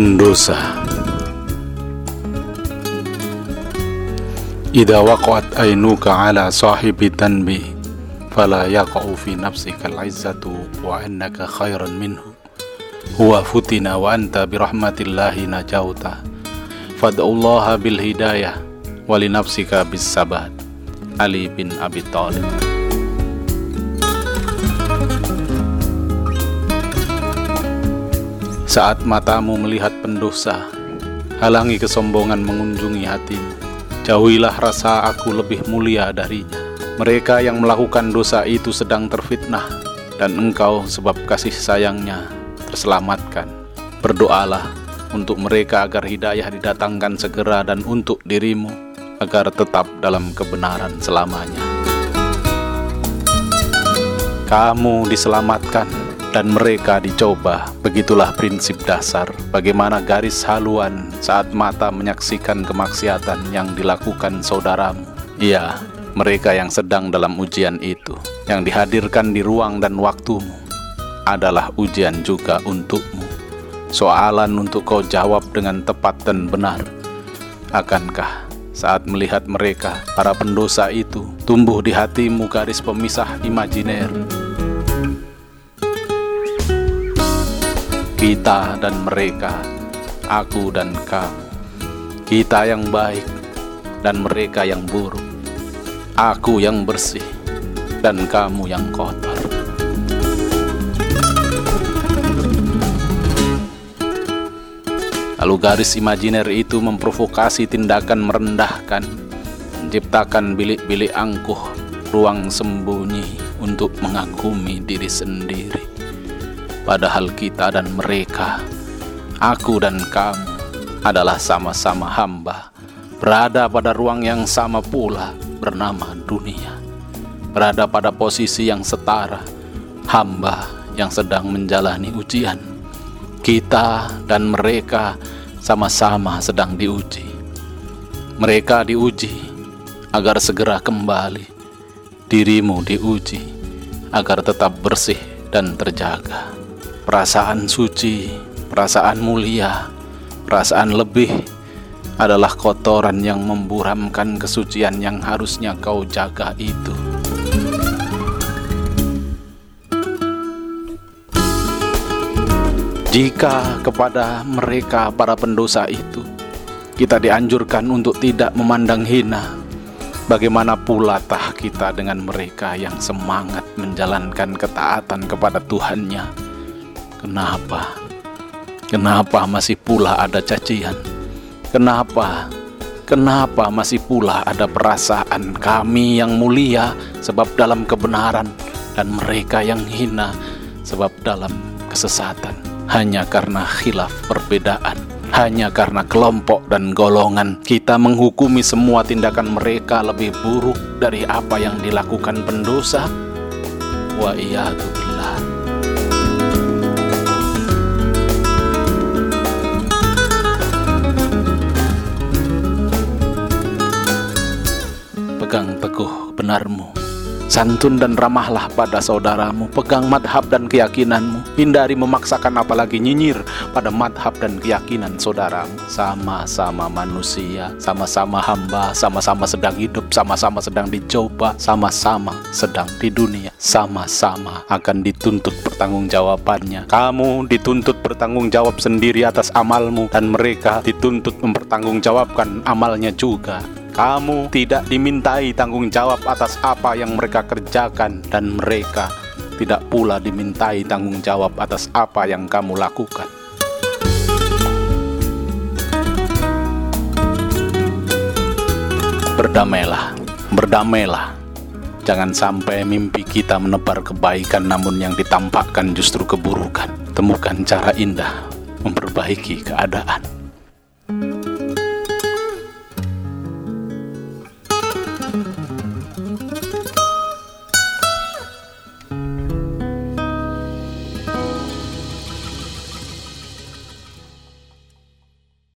pendosa Idza waqa'at ainuka ala sahibi tanbi fala yaqa'u fi nafsika al-izzatu wa annaka khairan minhu. Huwa futina wa anta bi rahmatillahi najauta. Fad'ullaha bil hidayah wa li nafsika bis sabat Ali bin Abi Thalib Saat matamu melihat pendosa, halangi kesombongan mengunjungi hatimu. Jauhilah rasa aku lebih mulia darinya. Mereka yang melakukan dosa itu sedang terfitnah, dan engkau sebab kasih sayangnya terselamatkan. Berdoalah untuk mereka agar hidayah didatangkan segera dan untuk dirimu agar tetap dalam kebenaran selamanya. Kamu diselamatkan dan mereka dicoba. Begitulah prinsip dasar bagaimana garis haluan saat mata menyaksikan kemaksiatan yang dilakukan saudaramu. Iya, mereka yang sedang dalam ujian itu, yang dihadirkan di ruang dan waktumu, adalah ujian juga untukmu. Soalan untuk kau jawab dengan tepat dan benar. Akankah saat melihat mereka, para pendosa itu, tumbuh di hatimu garis pemisah imajiner? Kita dan mereka, aku dan kamu, kita yang baik dan mereka yang buruk, aku yang bersih dan kamu yang kotor. Lalu garis imajiner itu memprovokasi tindakan merendahkan, menciptakan bilik-bilik angkuh, ruang sembunyi untuk mengagumi diri sendiri padahal kita dan mereka, aku dan kamu, adalah sama-sama hamba, berada pada ruang yang sama pula bernama dunia, berada pada posisi yang setara, hamba yang sedang menjalani ujian. Kita dan mereka sama-sama sedang diuji. Mereka diuji agar segera kembali, dirimu diuji agar tetap bersih dan terjaga perasaan suci, perasaan mulia, perasaan lebih adalah kotoran yang memburamkan kesucian yang harusnya kau jaga itu. Jika kepada mereka para pendosa itu kita dianjurkan untuk tidak memandang hina, bagaimana pula tah kita dengan mereka yang semangat menjalankan ketaatan kepada Tuhannya? Kenapa? Kenapa masih pula ada cacian? Kenapa? Kenapa masih pula ada perasaan kami yang mulia sebab dalam kebenaran dan mereka yang hina sebab dalam kesesatan hanya karena khilaf perbedaan hanya karena kelompok dan golongan kita menghukumi semua tindakan mereka lebih buruk dari apa yang dilakukan pendosa wa iyadu pegang teguh benarmu. Santun dan ramahlah pada saudaramu, pegang madhab dan keyakinanmu, hindari memaksakan apalagi nyinyir pada madhab dan keyakinan saudaramu. Sama-sama manusia, sama-sama hamba, sama-sama sedang hidup, sama-sama sedang dicoba, sama-sama sedang di dunia, sama-sama akan dituntut pertanggungjawabannya. Kamu dituntut bertanggung jawab sendiri atas amalmu, dan mereka dituntut mempertanggungjawabkan amalnya juga. Kamu tidak dimintai tanggung jawab atas apa yang mereka kerjakan, dan mereka tidak pula dimintai tanggung jawab atas apa yang kamu lakukan. Berdamailah, berdamailah. Jangan sampai mimpi kita menebar kebaikan, namun yang ditampakkan justru keburukan. Temukan cara indah memperbaiki keadaan.